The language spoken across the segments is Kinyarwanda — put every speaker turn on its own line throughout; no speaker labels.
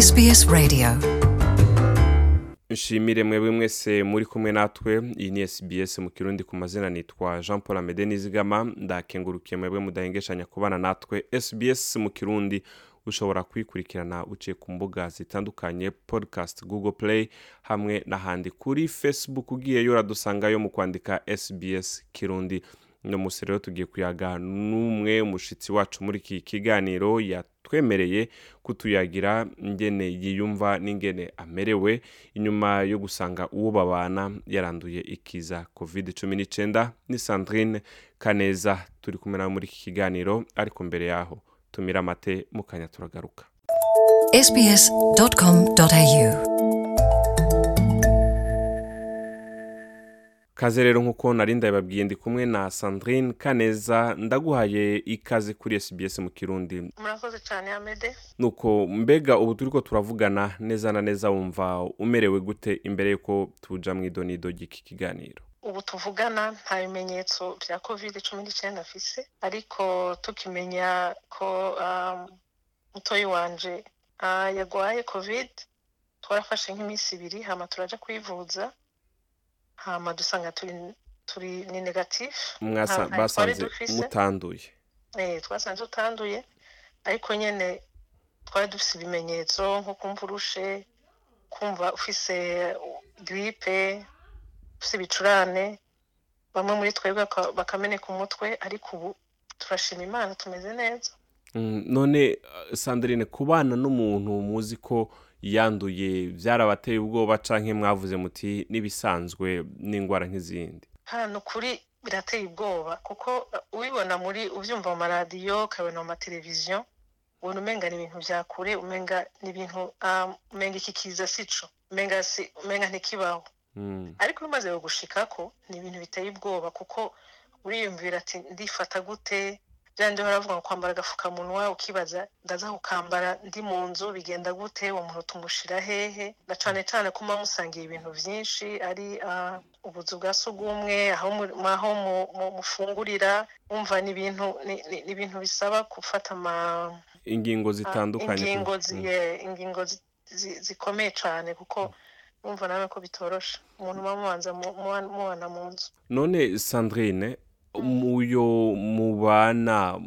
SBS Radio.
Nshimire mwebwe mwese muri kumwe natwe. Iyi ni SBS mu kirundi ku mazina nitwa Jean Paul Amede Nizigama. Ndakengurukiye mwebwe mudahengeshanya kubana natwe. SBS mu kirundi ushobora kwikurikirana uciye ku mbuga zitandukanye podcast Google Play hamwe n'ahandi. Kuri Facebook ugiyeyo uradusangayo mu kwandika SBS kirundi. No musi rero tugiye kuyaga n'umwe mushitsi wacu muri iki kiganiro yatwemereye kutuyagira ingene yiyumva n'ingene amerewe. Inyuma yo gusanga uwo babana yaranduye ikiza covid cumi n'icyenda ni sandrine kaneza. Turi kumwe muri iki kiganiro ariko mbere yaho tumira amate mu kanya turagaruka.
Sbs.com.au
kaze rero nk'uko nari ndabibabwiye ndi kumwe na sandrine kaneza ndaguhaye ikaze kuri sbs mu kirundi.
Murakoze cyane amede
nuko mbega ubu turi ko turavugana neza na neza wumva umerewe gute imbere y'uko tuja mu idonido ry'iki kiganiro?
Ubu tuvugana nta bimenyetso bya covid cumi n'icyenda afise ariko tukimenya ko um, mutoyi wanje uh, yagwaye covid twarafashe nk'iminsi ibiri hama turaja kwivuza. Hama dusanga turi turi ni negatifu
basanze mutanduye.
Eh, twasanze utanduye. Ariko nyene twari dufise ibimenyetso nko kumva urushe kumva ufise gripe ufise ibicurane. Bamwe muri twebwe baka- bakameneka umutwe ariko ubu turashima imana tumeze neza.
Mm, none sandrine kubana n'umuntu muzi ko yanduye byarabateye ubwoba canke mwavuze muti n'ibisanzwe n'indwara nk'izindi?
Hano kuri birateye ubwoba kuko ubibona muri ubyumva mu maradiyo ukabona mu mateleviziyo ubona umenga ni ibintu bya kure umenga ni ibintu um, umenga iki kiza sico umenga si ntikibaho.
Mm,
ariko iyo umaze ni ibintu biteye ubwoba kuko uriyumvira ati ndifata gute? Byandi baravuga ngo kwambara agafukamunwa ukibaza ndaza kukambara ndi mu nzu bigenda gute uwo muntu tumushira hehe? Na cane cane ko muba musangiye ibintu vyinshi ari ubuzu bwa sugumwe aho mu- aho mu- mu- mufungurira wumva ni ibintu bisaba gufata ama
ingingo zitandukanye
ingingo
Mm.
zikomeye cyane kuko numva nawe ko bitoroshe. Umuntu muba- mubana mu nzu.
None sandrine muyo mubana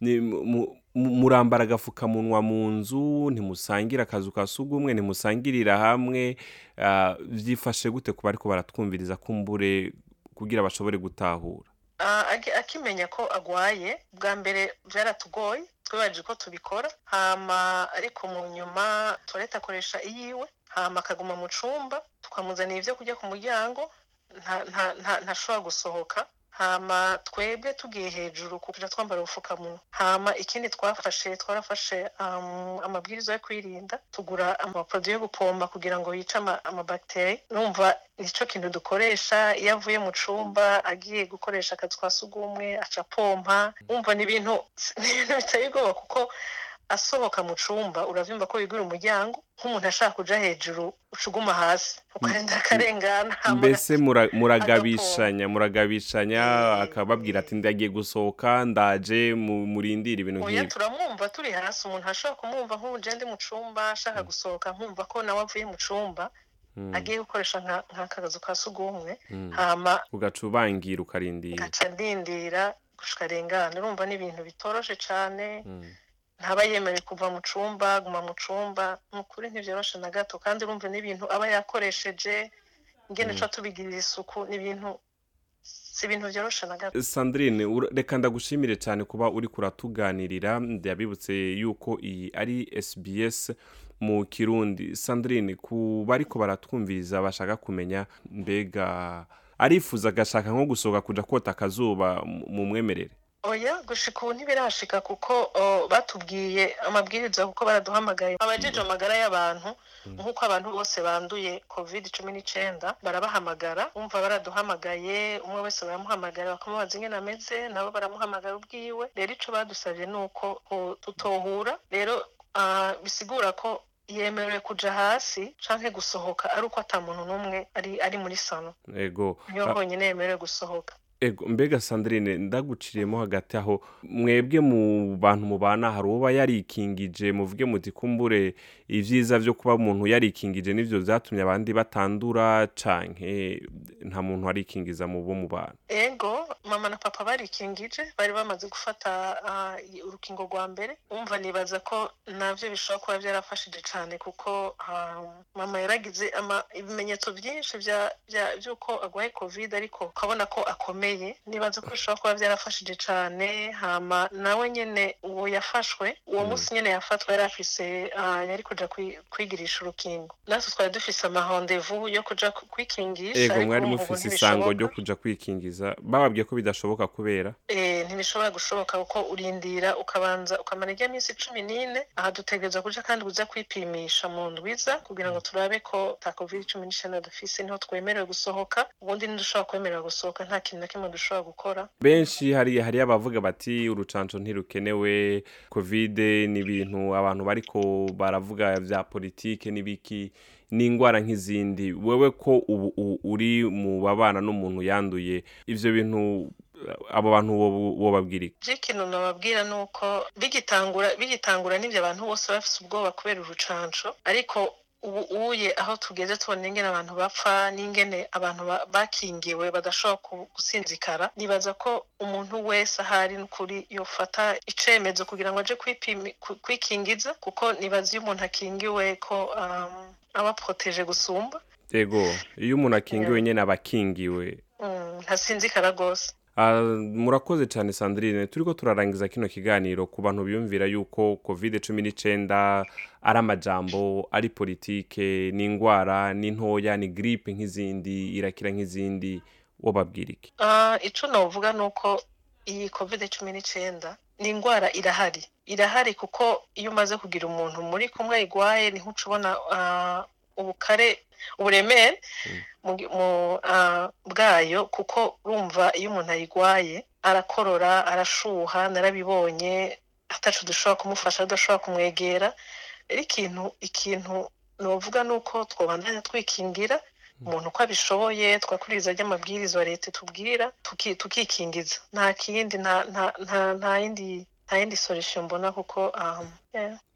mu- murambara agafukamunwa mu nzu ntimusangira akazu ka sugumwe ntimusangirira hamwe ah, vyifashe gute kuba ariko baratwumviriza kumbure kugira bashobore gutahura?
Ah, akimenya ko agwaye bwa mbere byaratugoye twibaje ko tubikora hama ariko mu nyuma tuwarete akoresha iyiwe hama akaguma mu cumba tukamuzanira ibyo kurya ku muryango nta- nta- nta- ntashobora gusohoka. Hama twebwe tugiye hejuru kuja twambara ubupfukamunwa. Hama ikindi twafashe twarafashe um, amabwiriza yo kwirinda tugura amaproduwi yo gupomba kugira ngo yice ama- amabagiteri numva ni cyo kintu dukoresha iyo avuye mu cumba agiye gukoresha akazi kwa sugumwe aca pompa wumva ni ibintu biteye ubwoba kuko asohoka mu cumba uravyumva ko yigura umuryango nk'umuntu ashaka kuja hejuru ucuguma hasi. Ukarenda akarengana
mbese mura- muragabishanya muragabishanya akababwira ati ndagiye gusohoka ndaje mu- murindire ibintu
oya
nk'ibi.
turamwumva turi hasi umuntu ashobora kumwumva nk'ubu je ndi mu cumba ashaka gusohoka nkumva ko nawe avuye mu cumba
Mm,
agiye gukoresha nka- nk'akazu ka sugumwe
mm.
hama
ugaca ubangira ukarindira.
ngaca ndindira gushika arengana. Urumva ni ibintu bitoroshe cane.
Mm.
Ntaba yemerewe kuva mu cumba guma mu cumba. Ni ukuri ntivyoroshe na gato kandi urumva n'ibintu aba yakoresheje. Ingene
Mm.
tuba tubigirira isuku ni ibintu si ibintu vyoroshe na gato.
Sandrine reka ndagushimire cyane kuba uri kuratuganirira. Ndabibutse yuko iyi ari sbs mu kirundi. Sandrine ku bariko baratwumviriza bashaka kumenya mbega arifuza agashaka nko gusohoka kuja kota akazuba mu mwemerere.
Oya gushika ubu ntibirashika kuko batubwiye amabwiriza kuko baraduhamagaye. Abajeje amagara y'abantu nk'uko abantu bose banduye covid cumi n'icenda barabahamagara umva baraduhamagaye umwe wese baramuhamagara bakamubaza ingene ameze nabo baramuhamagara ubwiwe. Rero ico badusavye ni uko tutohura. Rero bisigura ko yemerewe kuja hasi canke gusohoka ari uko ata muntu n'umwe ari ari muri sano
ego.
Niyo honyine yemerewe gusohoka.
Mbega sandrine ndaguciriyemo hagati aho. Mwebwe mu bantu mubana hari uba yarikingije muvuge muti kumbure ibyiza byo kuba umuntu yarikingije ni byo byatumye abandi batandura canke nta muntu warikingiza mu bo mu bantu
ego mama na papa barikingije bari bamaze gufata urukingo rwa mbere. Umva nibaza ko navyo bishobora kuba byarafashije cyane kuko mama yaragize ibimenyetso byinshi by'uko agwaye covid ariko ukabona ko akomeye. Nibaza ko bishobora kuba byarafashije cyane hama nawe nyene uwo yafashwe uwo
Mm.
munsi nyene yafatwa yari afise ah, yari kwi- kwigirisha urukingo. Natwe twari dufise amarondevu yo kuja ku- kwikingisha ariko
mwari mufise isango ryo kuja kwikingiza. Bababwiye ko bidashoboka kubera.
Eh, ntibishobora gushoboka kuko urindira ukabanza ukamara ijya minsi cumi n'ine aha dutegereza kuja kandi kuza kwipimisha mu ndwiza kugira ngo turabe ko ta covid cumi n'icyenda dufise ni ho twemerewe gusohoka ubundi ntidushobora kwemerera gusohoka nta kintu na kimwe dushobora gukora.
Benshi hari hariyo abavuga bati urucanco ntirukenewe kovide ni ibintu abantu bariko baravuga vya politike n'ibiki n'indwara nk'izindi. Wewe ko ubu uri mu babana n'umuntu yanduye ivyo bintu abo bantu iki?
Je ikintu nababwira ni uko bigitangura bigitangura n'ibyo abantu bose bafise ubwoba kubera urucanco ariko ubu uye aho tugeze tubona ingene abantu bapfa n'ingene abantu ba- bakingiwe badashobora gusinzikara. Nibaza ko umuntu wese ahari n'ukuri yofata icemezo kugira ngo aje kwikingiza kuko nibaza iyo umuntu akingiwe ko um, aba proteje gusumba.
Ego iyo umuntu akingiwe nyene aba akingiwe.
Mm, ntasinzikara rwose.
Murakoze cyane sandrine. Turiko turarangiza kino kiganiro ku bantu biyumvira yuko covid cumi n'icenda ari amajambo ari politike ni indwara ni ntoya ni gripe nk'izindi irakira nk'izindi. Wobabwira iki?
Ah, ico novuga ni uko iyi covid cumi n'icyenda ni indwara irahari. Irahari kuko iyo umaze kugira umuntu muri kumwe ayigwaye ni ho uca ubona ah, ubukare uburemere ah, bwayo kuko urumva iyo umuntu ayigwaye arakorora arashuha narabibonye atacu dushobora kumufasha tudashobora kumwegera rero ikintu ikintu novuga ni uko twobandanya twikingira umuntu uko abishoboye twakuriza ry'amabwiriza leta itubwira tuki- tukikingiza. Nta kindi nta nta nta nta yindi nta yindi solution mbona kuko um,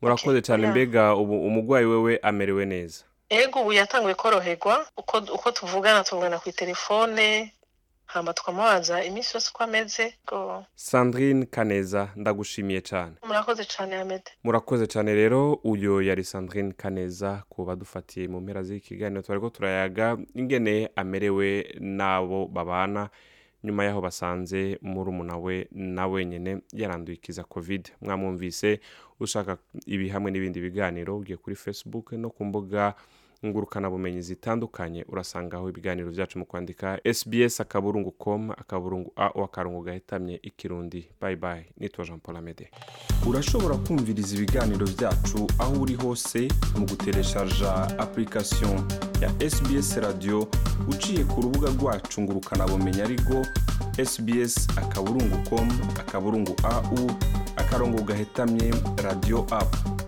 murakoze cyane mbega ubu umurwayi wewe amerewe neza.
Ego ubu yatanguye koroherwa. Uko tuvugana tuvugana ku telefone hamba tukamubaza iminsi yose uko ameze.
Sandrine kaneza ndagushimiye cyane.
Murakoze cane amede
murakoze cyane rero uyu yari sandrine kaneza ku badufatiye mu mpera z'ikiganiro twariko turayaga ingene amerewe n'abo babana nyuma y'aho basanze murumuna we na wenyine yaranduye ikiza covid. Mwamwumvise ushaka ibi hamwe n'ibindi biganiro ugiye kuri facebook no ku mbuga ngurukanabumenyi zitandukanye urasangaho ibiganiro byacu mu kwandika sbs akaburungu com akaburungu ao akarongo gahetamye ikirundi bye bye. Nitwa jean paul amede. Urashobora kumviriza ibiganiro byacu aho uri hose mu gutereshaja application ya sbs radio uciye ku rubuga rwacu ngurukanabumenyi arigo sbs akaburungu com akaburungu au akarongo gahetamye radio app.